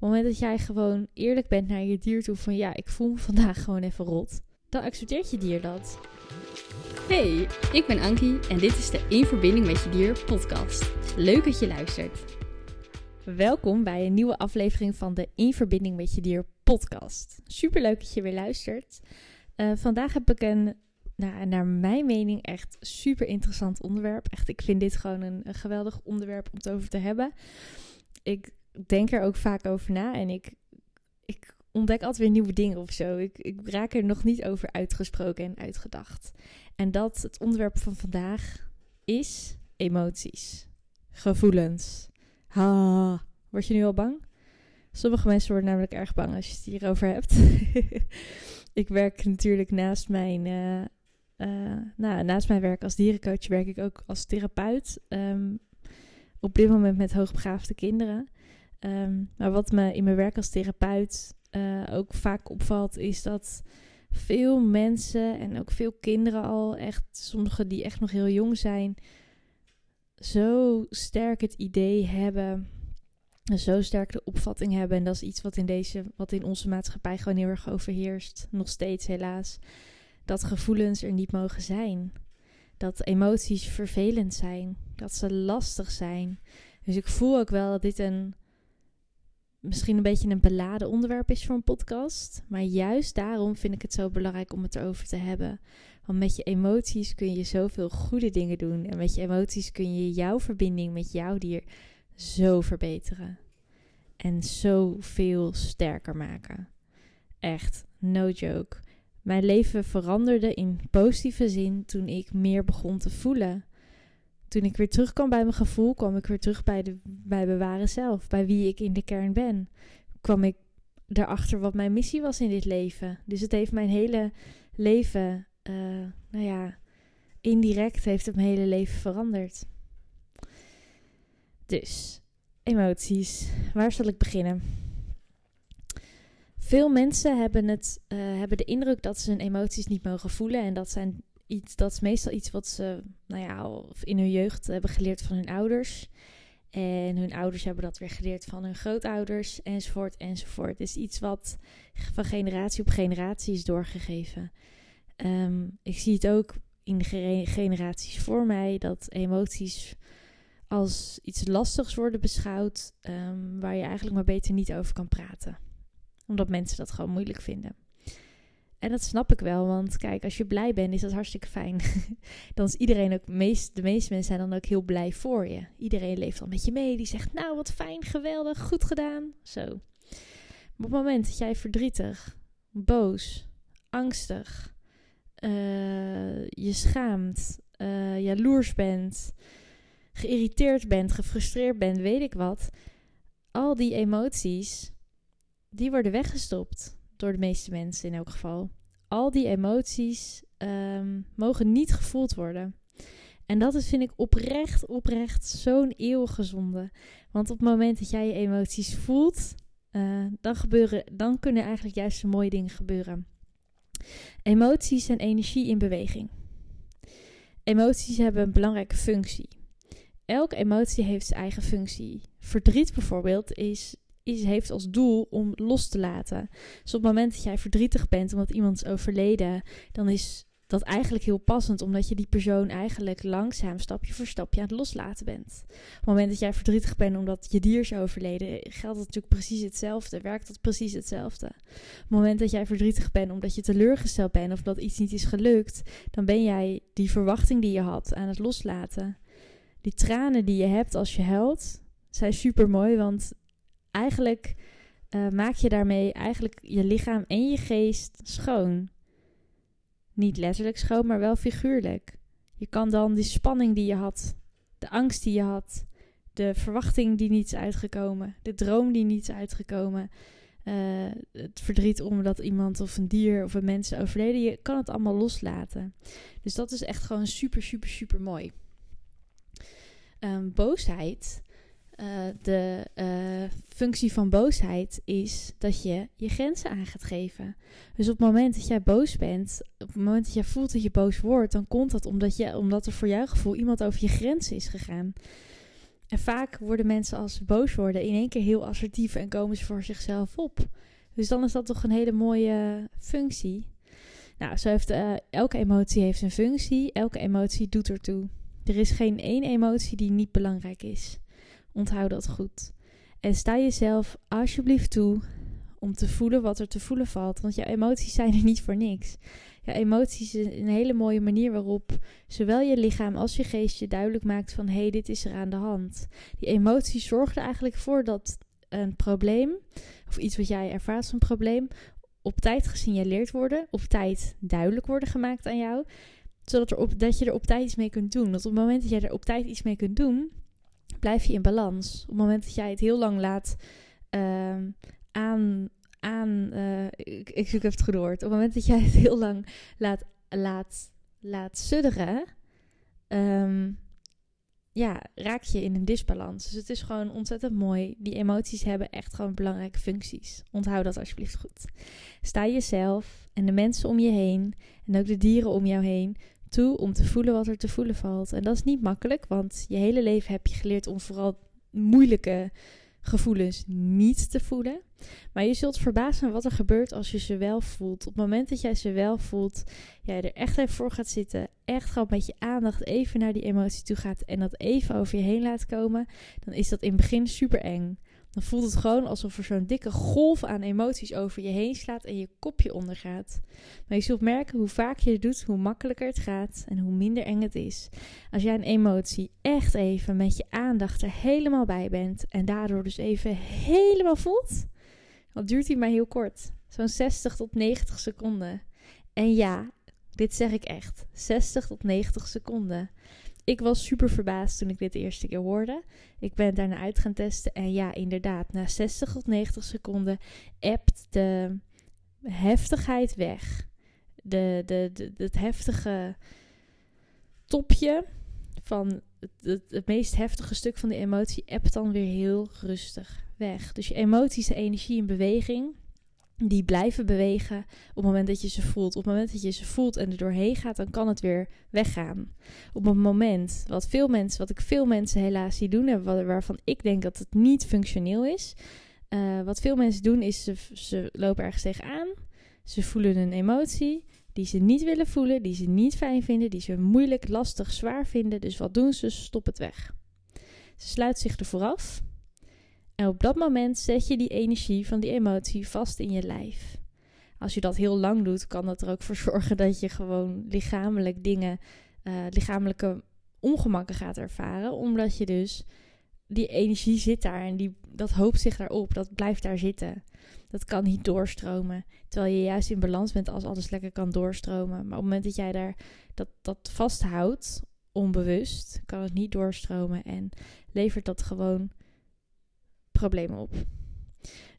het moment dat jij gewoon eerlijk bent naar je dier toe van ja, ik voel me vandaag gewoon even rot, dan accepteert je dier dat. Hey, ik ben Ankie en dit is de In Verbinding met Je Dier podcast. Leuk dat je luistert. Welkom bij een nieuwe aflevering van de In Verbinding met Je Dier podcast. Super leuk dat je weer luistert. Uh, vandaag heb ik een, nou, naar mijn mening, echt super interessant onderwerp. Echt, ik vind dit gewoon een, een geweldig onderwerp om het over te hebben. Ik denk er ook vaak over na en ik, ik ontdek altijd weer nieuwe dingen of zo. Ik, ik raak er nog niet over uitgesproken en uitgedacht. En dat het onderwerp van vandaag is emoties, gevoelens. Ha, word je nu al bang? Sommige mensen worden namelijk erg bang als je het hierover hebt. ik werk natuurlijk naast mijn, uh, uh, nou, naast mijn werk als dierencoach werk ik ook als therapeut. Um, op dit moment met hoogbegaafde kinderen. Um, maar wat me in mijn werk als therapeut uh, ook vaak opvalt, is dat veel mensen en ook veel kinderen al, echt sommigen die echt nog heel jong zijn, zo sterk het idee hebben, zo sterk de opvatting hebben. En dat is iets wat in, deze, wat in onze maatschappij gewoon heel erg overheerst, nog steeds helaas. Dat gevoelens er niet mogen zijn. Dat emoties vervelend zijn. Dat ze lastig zijn. Dus ik voel ook wel dat dit een misschien een beetje een beladen onderwerp is voor een podcast. Maar juist daarom vind ik het zo belangrijk om het erover te hebben. Want met je emoties kun je zoveel goede dingen doen. En met je emoties kun je jouw verbinding met jouw dier zo verbeteren. En zoveel sterker maken. Echt, no joke. Mijn leven veranderde in positieve zin toen ik meer begon te voelen toen ik weer terugkwam bij mijn gevoel, kwam ik weer terug bij, de, bij bewaren zelf, bij wie ik in de kern ben. Kwam ik erachter wat mijn missie was in dit leven. Dus het heeft mijn hele leven, uh, nou ja, indirect heeft het mijn hele leven veranderd. Dus, emoties. Waar zal ik beginnen? Veel mensen hebben, het, uh, hebben de indruk dat ze hun emoties niet mogen voelen. En dat zijn iets, dat is meestal iets wat ze nou ja, in hun jeugd hebben geleerd van hun ouders. En hun ouders hebben dat weer geleerd van hun grootouders, enzovoort, enzovoort. Het is iets wat van generatie op generatie is doorgegeven. Ehm, ik zie het ook in de generaties voor mij dat emoties als iets lastigs worden beschouwd, um, waar je eigenlijk maar beter niet over kan praten. Omdat mensen dat gewoon moeilijk vinden. En dat snap ik wel, want kijk, als je blij bent, is dat hartstikke fijn. dan is iedereen ook, meest, de meeste mensen zijn dan ook heel blij voor je. Iedereen leeft dan met je mee, die zegt, nou wat fijn, geweldig, goed gedaan. Zo. Maar op het moment dat jij verdrietig, boos, angstig, uh, je schaamt, uh, jaloers bent, geïrriteerd bent, gefrustreerd bent, weet ik wat. Al die emoties, die worden weggestopt door de meeste mensen in elk geval. Al die emoties um, mogen niet gevoeld worden. En dat is, vind ik, oprecht, oprecht zo'n eeuwige zonde. Want op het moment dat jij je emoties voelt, uh, dan, gebeuren, dan kunnen eigenlijk juist de mooie dingen gebeuren. Emoties zijn energie in beweging. Emoties hebben een belangrijke functie. Elke emotie heeft zijn eigen functie. Verdriet bijvoorbeeld is is, heeft als doel om los te laten. Dus op het moment dat jij verdrietig bent omdat iemand is overleden, dan is dat eigenlijk heel passend, omdat je die persoon eigenlijk langzaam, stapje voor stapje aan het loslaten bent. Op het moment dat jij verdrietig bent omdat je dier is overleden, geldt dat natuurlijk precies hetzelfde, werkt dat precies hetzelfde. Op het moment dat jij verdrietig bent omdat je teleurgesteld bent of dat iets niet is gelukt, dan ben jij die verwachting die je had aan het loslaten. Die tranen die je hebt als je huilt, zijn super mooi, want eigenlijk uh, maak je daarmee eigenlijk je lichaam en je geest schoon. Niet letterlijk schoon, maar wel figuurlijk. Je kan dan die spanning die je had, de angst die je had, de verwachting die niet is uitgekomen, de droom die niet is uitgekomen, uh, het verdriet omdat iemand of een dier of een mens overleden, je kan het allemaal loslaten. Dus dat is echt gewoon super, super, super mooi. Um, boosheid uh, de uh, functie van boosheid is dat je je grenzen aan gaat geven. Dus op het moment dat jij boos bent, op het moment dat jij voelt dat je boos wordt, dan komt dat omdat, je, omdat er voor jouw gevoel iemand over je grenzen is gegaan. En vaak worden mensen als ze boos worden in één keer heel assertief en komen ze voor zichzelf op. Dus dan is dat toch een hele mooie functie. Nou, zo heeft uh, elke emotie heeft een functie. Elke emotie doet ertoe. Er is geen één emotie die niet belangrijk is. Onthoud dat goed. En sta jezelf alsjeblieft toe om te voelen wat er te voelen valt. Want jouw emoties zijn er niet voor niks. Jouw emoties is een hele mooie manier waarop zowel je lichaam als je geest je duidelijk maakt van hé, hey, dit is er aan de hand. Die emoties zorgen er eigenlijk voor dat een probleem, of iets wat jij ervaart als een probleem, op tijd gesignaleerd worden, op tijd duidelijk worden gemaakt aan jou, zodat er op, dat je er op tijd iets mee kunt doen. Want op het moment dat jij er op tijd iets mee kunt doen, blijf je in balans. Op het moment dat jij het heel lang laat uh, aan. aan uh, ik, ik, zoek het goede woord. Op het moment dat jij het heel lang laat, laat, laat sudderen. Um, ja, raak je in een disbalans. Dus het is gewoon ontzettend mooi. Die emoties hebben echt gewoon belangrijke functies. Onthoud dat alsjeblieft goed. Sta jezelf en de mensen om je heen en ook de dieren om jou heen toe om te voelen wat er te voelen valt. En dat is niet makkelijk, want je hele leven heb je geleerd om vooral moeilijke gevoelens niet te voelen. Maar je zult verbazen wat er gebeurt als je ze wel voelt. Op het moment dat jij ze wel voelt, jij er echt even voor gaat zitten, echt gewoon met je aandacht even naar die emotie toe gaat en dat even over je heen laat komen, dan is dat in het begin super eng. Dan voelt het gewoon alsof er zo'n dikke golf aan emoties over je heen slaat en je kopje ondergaat. Maar je zult merken hoe vaak je het doet, hoe makkelijker het gaat en hoe minder eng het is. Als jij een emotie echt even met je aandacht er helemaal bij bent en daardoor dus even helemaal voelt, dan duurt die maar heel kort. Zo'n 60 tot 90 seconden. En ja, dit zeg ik echt. 60 tot 90 seconden ik was super verbaasd toen ik dit de eerste keer hoorde. Ik ben daarna uit gaan testen. En ja, inderdaad, na 60 tot 90 seconden appt de heftigheid weg. De, de, de, het heftige topje van het, het, het, meest heftige stuk van de emotie appt dan weer heel rustig weg. Dus je emoties, energie in beweging, die blijven bewegen op het moment dat je ze voelt. Op het moment dat je ze voelt en er doorheen gaat, dan kan het weer weggaan. Op het moment, wat, veel mensen, wat ik veel mensen helaas zie doen, en waarvan ik denk dat het niet functioneel is. Uh, wat veel mensen doen, is ze, ze lopen ergens tegenaan. Ze voelen een emotie die ze niet willen voelen, die ze niet fijn vinden, die ze moeilijk, lastig, zwaar vinden. Dus wat doen ze? Ze stoppen het weg. Ze sluiten zich ervoor af. En op dat moment zet je die energie van die emotie vast in je lijf. Als je dat heel lang doet, kan dat er ook voor zorgen dat je gewoon lichamelijk dingen, uh, lichamelijke ongemakken gaat ervaren. Omdat je dus die energie zit daar en die, dat hoopt zich daarop. Dat blijft daar zitten. Dat kan niet doorstromen. Terwijl je juist in balans bent als alles lekker kan doorstromen. Maar op het moment dat jij daar dat, dat vasthoudt, onbewust, kan het niet doorstromen. En levert dat gewoon problemen op.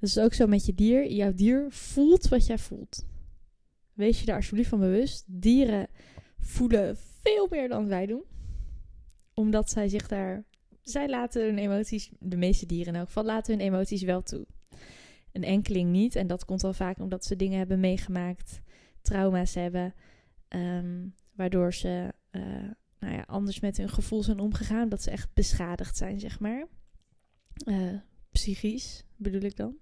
Dat is ook zo met je dier. Jouw dier voelt wat jij voelt. Wees je daar alsjeblieft van bewust. Dieren voelen veel meer dan wij doen. Omdat zij zich daar. Zij laten hun emoties, de meeste dieren in elk geval, laten hun emoties wel toe. Een enkeling niet. En dat komt al vaak omdat ze dingen hebben meegemaakt, trauma's hebben, um, waardoor ze uh, nou ja, anders met hun gevoel zijn omgegaan. Dat ze echt beschadigd zijn, zeg maar. Uh, psychisch bedoel ik dan.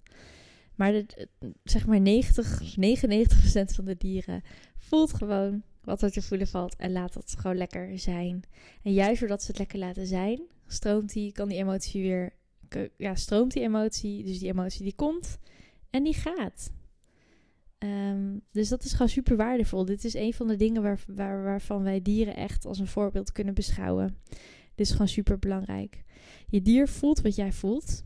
Maar de, zeg maar 90, 99% van de dieren voelt gewoon wat er te voelen valt en laat het gewoon lekker zijn. En juist doordat ze het lekker laten zijn, stroomt die, kan die emotie weer, ja, stroomt die emotie, dus die emotie die komt en die gaat. Um, dus dat is gewoon super waardevol. Dit is een van de dingen waar, waar, waarvan wij dieren echt als een voorbeeld kunnen beschouwen. Dit is gewoon super belangrijk. Je dier voelt wat jij voelt.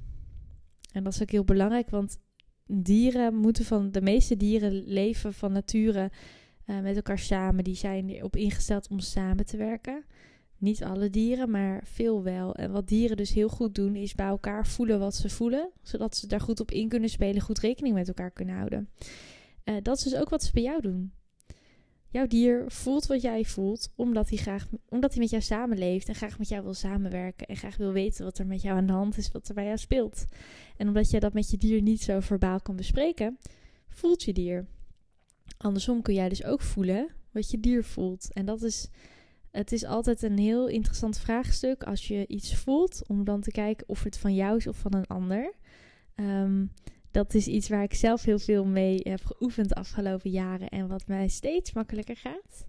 En dat is ook heel belangrijk, want dieren moeten van de meeste dieren leven van nature uh, met elkaar samen. Die zijn erop ingesteld om samen te werken. Niet alle dieren, maar veel wel. En wat dieren dus heel goed doen, is bij elkaar voelen wat ze voelen, zodat ze daar goed op in kunnen spelen, goed rekening met elkaar kunnen houden. Uh, dat is dus ook wat ze bij jou doen. Jouw dier voelt wat jij voelt, omdat hij, graag, omdat hij met jou samenleeft en graag met jou wil samenwerken en graag wil weten wat er met jou aan de hand is, wat er bij jou speelt. En omdat jij dat met je dier niet zo verbaal kan bespreken, voelt je dier. Andersom kun jij dus ook voelen wat je dier voelt. En dat is Het is altijd een heel interessant vraagstuk als je iets voelt, om dan te kijken of het van jou is of van een ander. Ehm, dat is iets waar ik zelf heel veel mee heb geoefend de afgelopen jaren en wat mij steeds makkelijker gaat.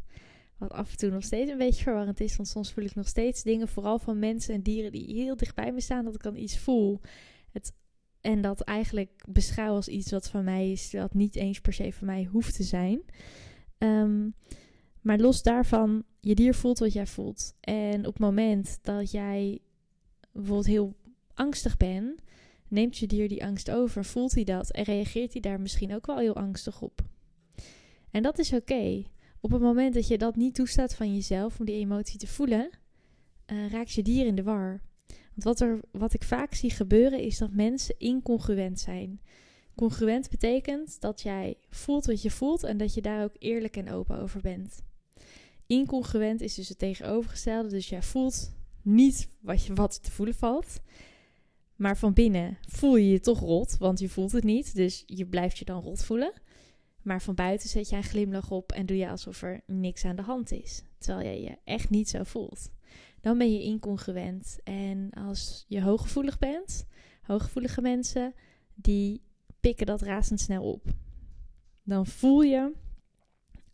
Wat af en toe nog steeds een beetje verwarrend is, want soms voel ik nog steeds dingen, vooral van mensen en dieren die heel dicht bij me staan, dat ik dan iets voel. Het, en dat eigenlijk beschouw als iets wat van mij is, dat niet eens per se van mij hoeft te zijn. Ehm, maar los daarvan, je dier voelt wat jij voelt. En op het moment dat jij bijvoorbeeld heel angstig bent, neemt je dier die angst over, voelt hij dat en reageert hij daar misschien ook wel heel angstig op. En dat is oké. Op het moment dat je dat niet toestaat van jezelf om die emotie te voelen, uh, raakt je dier in de war. Want wat, er, wat ik vaak zie gebeuren is dat mensen incongruent zijn. Congruent betekent dat jij voelt wat je voelt en dat je daar ook eerlijk en open over bent. Incongruent is dus het tegenovergestelde, dus jij voelt niet wat, je, wat te voelen valt. Maar van binnen voel je je toch rot, want je voelt het niet. Dus je blijft je dan rot voelen. Maar van buiten zet je een glimlach op en doe je alsof er niks aan de hand is. Terwijl je je echt niet zo voelt. Dan ben je incongruent. En als je hooggevoelig bent, hooggevoelige mensen, die pikken dat razendsnel op. Dan voel je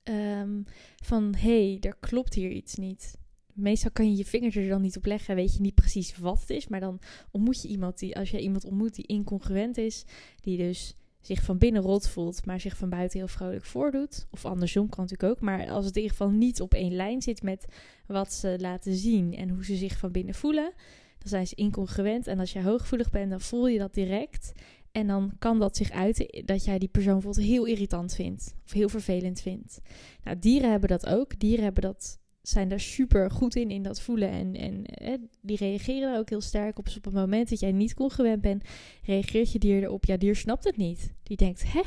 um, van hé, hey, er klopt hier iets niet meestal kan je je vingers er dan niet op leggen, weet je niet precies wat het is. Maar dan ontmoet je iemand die, als jij iemand ontmoet die incongruent is, die dus zich van binnen rot voelt, maar zich van buiten heel vrolijk voordoet. Of andersom kan natuurlijk ook. Maar als het in ieder geval niet op één lijn zit met wat ze laten zien en hoe ze zich van binnen voelen, dan zijn ze incongruent. En als jij hooggevoelig bent, dan voel je dat direct. En dan kan dat zich uiten dat jij die persoon bijvoorbeeld heel irritant vindt of heel vervelend vindt. Nou, dieren hebben dat ook. Dieren hebben dat zijn daar super goed in, in dat voelen. En, en die reageren er ook heel sterk op. Dus op het moment dat jij niet congruent bent, reageert je dier erop. Ja, dier snapt het niet. Die denkt, hè?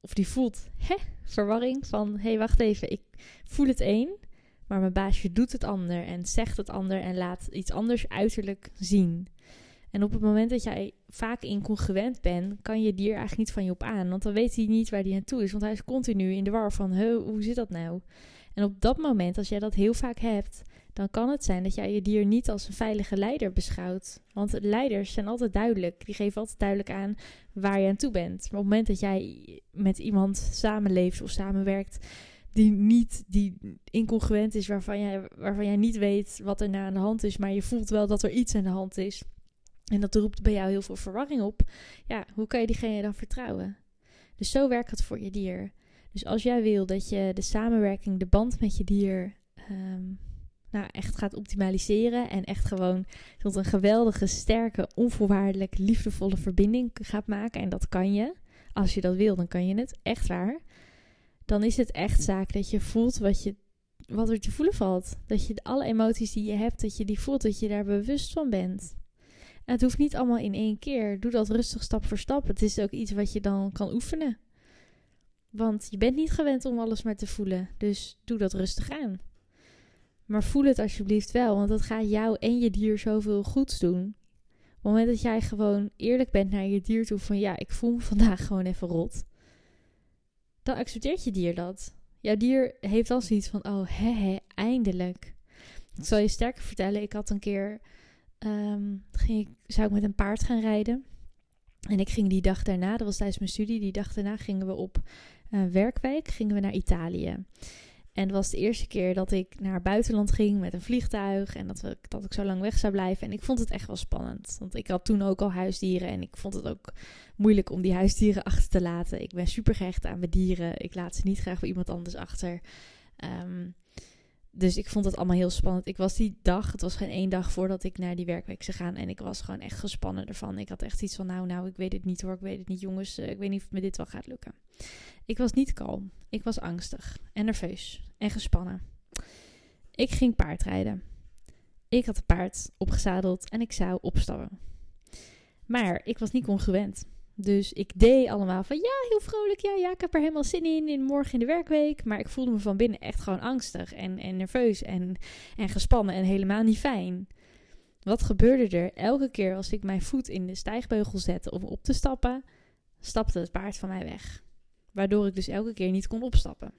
Of die voelt, hè? Verwarring van, hé, hey, wacht even, ik voel het één. Maar mijn baasje doet het ander en zegt het ander en laat iets anders uiterlijk zien. En op het moment dat jij vaak incongruent bent, kan je dier eigenlijk niet van je op aan. Want dan weet hij niet waar hij aan toe is. Want hij is continu in de war van, hoe zit dat nou? En op dat moment, als jij dat heel vaak hebt, dan kan het zijn dat jij je dier niet als een veilige leider beschouwt. Want leiders zijn altijd duidelijk. Die geven altijd duidelijk aan waar je aan toe bent. Maar op het moment dat jij met iemand samenleeft of samenwerkt die niet die incongruent is, waarvan jij, waarvan jij niet weet wat er nou aan de hand is, maar je voelt wel dat er iets aan de hand is. En dat roept bij jou heel veel verwarring op. Ja, hoe kan je diegene dan vertrouwen? Dus zo werkt het voor je dier. Dus als jij wil dat je de samenwerking, de band met je dier, ehm, nou echt gaat optimaliseren en echt gewoon tot een geweldige, sterke, onvoorwaardelijk, liefdevolle verbinding gaat maken, en dat kan je, als je dat wil, dan kan je het, echt waar. Dan is het echt zaak dat je voelt wat, je, wat er te voelen valt. Dat je alle emoties die je hebt, dat je die voelt, dat je daar bewust van bent. En het hoeft niet allemaal in één keer. Doe dat rustig stap voor stap. Het is ook iets wat je dan kan oefenen. Want je bent niet gewend om alles maar te voelen. Dus doe dat rustig aan. Maar voel het alsjeblieft wel, want dat gaat jou en je dier zoveel goeds doen. Op het moment dat jij gewoon eerlijk bent naar je dier toe van ja, ik voel me vandaag gewoon even rot. Dan accepteert je dier dat. Jouw dier heeft dan zoiets van oh hè, eindelijk. Ik zal je sterker vertellen, ik had een keer, um, ging ik, zou ik met een paard gaan rijden. En ik ging die dag daarna, dat was tijdens mijn studie, die dag daarna gingen we op uh, werkweek gingen we naar Italië. En het was de eerste keer dat ik naar buitenland ging met een vliegtuig. En dat, we, dat ik zo lang weg zou blijven. En ik vond het echt wel spannend. Want ik had toen ook al huisdieren. En ik vond het ook moeilijk om die huisdieren achter te laten. Ik ben super gehecht aan mijn dieren. Ik laat ze niet graag bij iemand anders achter. Um, dus ik vond het allemaal heel spannend. Ik was die dag, het was geen één dag voordat ik naar die werkweek zou gaan. En ik was gewoon echt gespannen ervan. Ik had echt iets van, nou, nou, ik weet het niet hoor. Ik weet het niet, jongens. Eh, ik weet niet of me dit wel gaat lukken. Ik was niet kalm. Ik was angstig en nerveus en gespannen. Ik ging paardrijden. Ik had het paard opgezadeld en ik zou opstappen. Maar ik was niet congruent. Dus ik deed allemaal van ja, heel vrolijk. Ja, ja, ik heb er helemaal zin in. in morgen in de werkweek. Maar ik voelde me van binnen echt gewoon angstig en, en nerveus en, en gespannen en helemaal niet fijn. Wat gebeurde er? Elke keer als ik mijn voet in de stijgbeugel zette om op te stappen, stapte het paard van mij weg. Waardoor ik dus elke keer niet kon opstappen.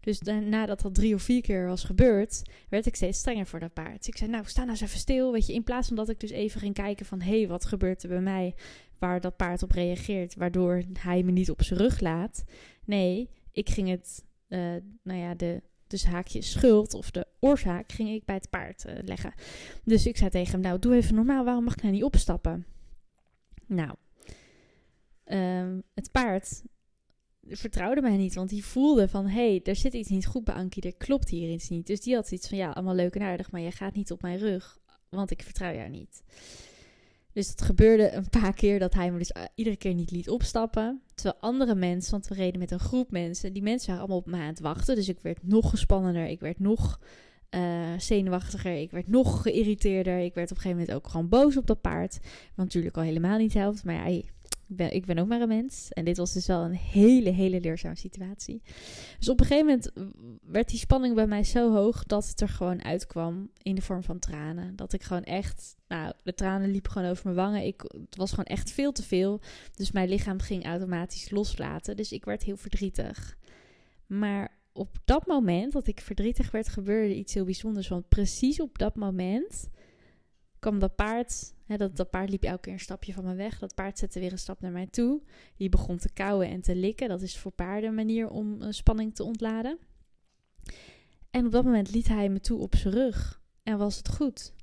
Dus nadat dat drie of vier keer was gebeurd, werd ik steeds strenger voor dat paard. Ik zei, nou, sta nou eens even stil. Weet je, in plaats van dat ik dus even ging kijken van... hé, hey, wat gebeurt er bij mij? Waar dat paard op reageert, waardoor hij me niet op zijn rug laat. Nee, ik ging het, uh, nou ja, de dus haakje schuld of de oorzaak ging ik bij het paard uh, leggen. Dus ik zei tegen hem, nou doe even normaal, waarom mag ik nou niet opstappen? Nou, um, het paard vertrouwde mij niet, want die voelde van, hé, hey, er zit iets niet goed bij Ankie, er klopt hier iets niet. Dus die had iets van, ja, allemaal leuk en aardig, maar je gaat niet op mijn rug, want ik vertrouw jou niet. Dus het gebeurde een paar keer dat hij me dus eh, iedere keer niet liet opstappen. Terwijl andere mensen, want we reden met een groep mensen, die mensen waren allemaal op me aan het wachten. Dus ik werd nog gespannender, ik werd nog uh, zenuwachtiger, ik werd nog geïrriteerder. Ik werd op een gegeven moment ook gewoon boos op dat paard. Wat natuurlijk al helemaal niet helpt, maar ja, ben, ik ben ook maar een mens. En dit was dus wel een hele, hele leerzame situatie. Dus op een gegeven moment werd die spanning bij mij zo hoog dat het er gewoon uitkwam in de vorm van tranen. Dat ik gewoon echt, nou, de tranen liepen gewoon over mijn wangen. Ik, het was gewoon echt veel te veel. Dus mijn lichaam ging automatisch loslaten. Dus ik werd heel verdrietig. Maar op dat moment dat ik verdrietig werd, gebeurde iets heel bijzonders. Want precies op dat moment kwam dat paard, dat, dat paard liep elke keer een stapje van me weg. Dat paard zette weer een stap naar mij toe. Die begon te kauwen en te likken. Dat is voor paarden een manier om een spanning te ontladen. En op dat moment liet hij me toe op zijn rug. En was het goed.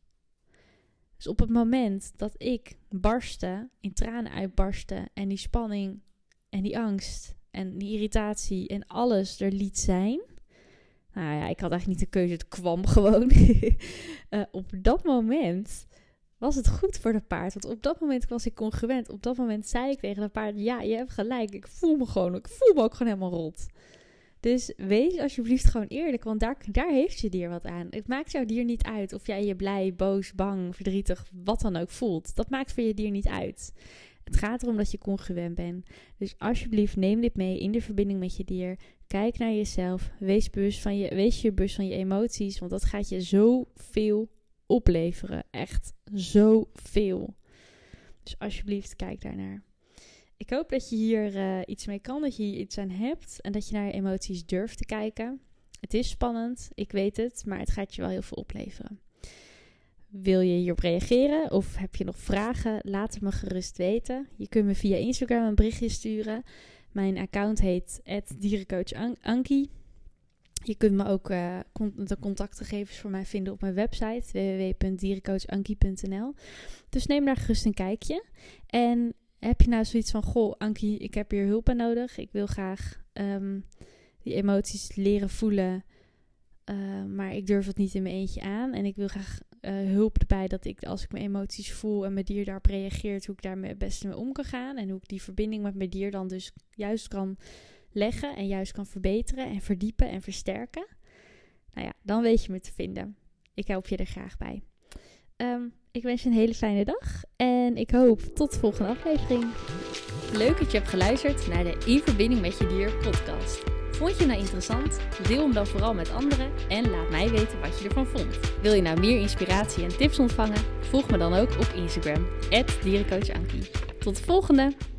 Dus op het moment dat ik barstte, in tranen uitbarstte en die spanning en die angst en die irritatie en alles er liet zijn, nou ja, ik had eigenlijk niet de keuze, het kwam gewoon. uh, op dat moment was het goed voor de paard. Want op dat moment was ik congruent. Op dat moment zei ik tegen de paard: Ja, je hebt gelijk. Ik voel me gewoon. Ik voel me ook gewoon helemaal rot. Dus wees alsjeblieft gewoon eerlijk, want daar, daar heeft je dier wat aan. Het maakt jouw dier niet uit of jij je blij, boos, bang, verdrietig, wat dan ook voelt. Dat maakt voor je dier niet uit. Het gaat erom dat je congruent bent. Dus alsjeblieft, neem dit mee in de verbinding met je dier. Kijk naar jezelf. Wees, bewust van je, wees je bewust van je emoties. Want dat gaat je zoveel opleveren. Echt zoveel. Dus alsjeblieft, kijk daarnaar. Ik hoop dat je hier uh, iets mee kan, dat je hier iets aan hebt en dat je naar je emoties durft te kijken. Het is spannend, ik weet het, maar het gaat je wel heel veel opleveren. Wil je hierop reageren of heb je nog vragen? Laat het me gerust weten. Je kunt me via Instagram een berichtje sturen. Mijn account heet dierencoach Ankie. Je kunt me ook uh, de contactgegevens voor mij vinden op mijn website www.dierencoachankie.nl. Dus neem daar gerust een kijkje. En heb je nou zoiets van: Goh, Ankie, ik heb hier hulp aan nodig. Ik wil graag um, die emoties leren voelen. Uh, maar ik durf het niet in mijn eentje aan. En ik wil graag uh, hulp erbij dat ik, als ik mijn emoties voel en mijn dier daarop reageert, hoe ik daar het beste mee om kan gaan. En hoe ik die verbinding met mijn dier dan dus juist kan leggen en juist kan verbeteren en verdiepen en versterken. Nou ja, dan weet je me te vinden. Ik help je er graag bij. Um, ik wens je een hele fijne dag en ik hoop tot de volgende aflevering. Leuk dat je hebt geluisterd naar de In Verbinding met Je Dier podcast. Vond je nou interessant? Deel hem dan vooral met anderen en laat mij weten wat je ervan vond. Wil je nou meer inspiratie en tips ontvangen? Volg me dan ook op Instagram, dierencoachankie. Tot de volgende!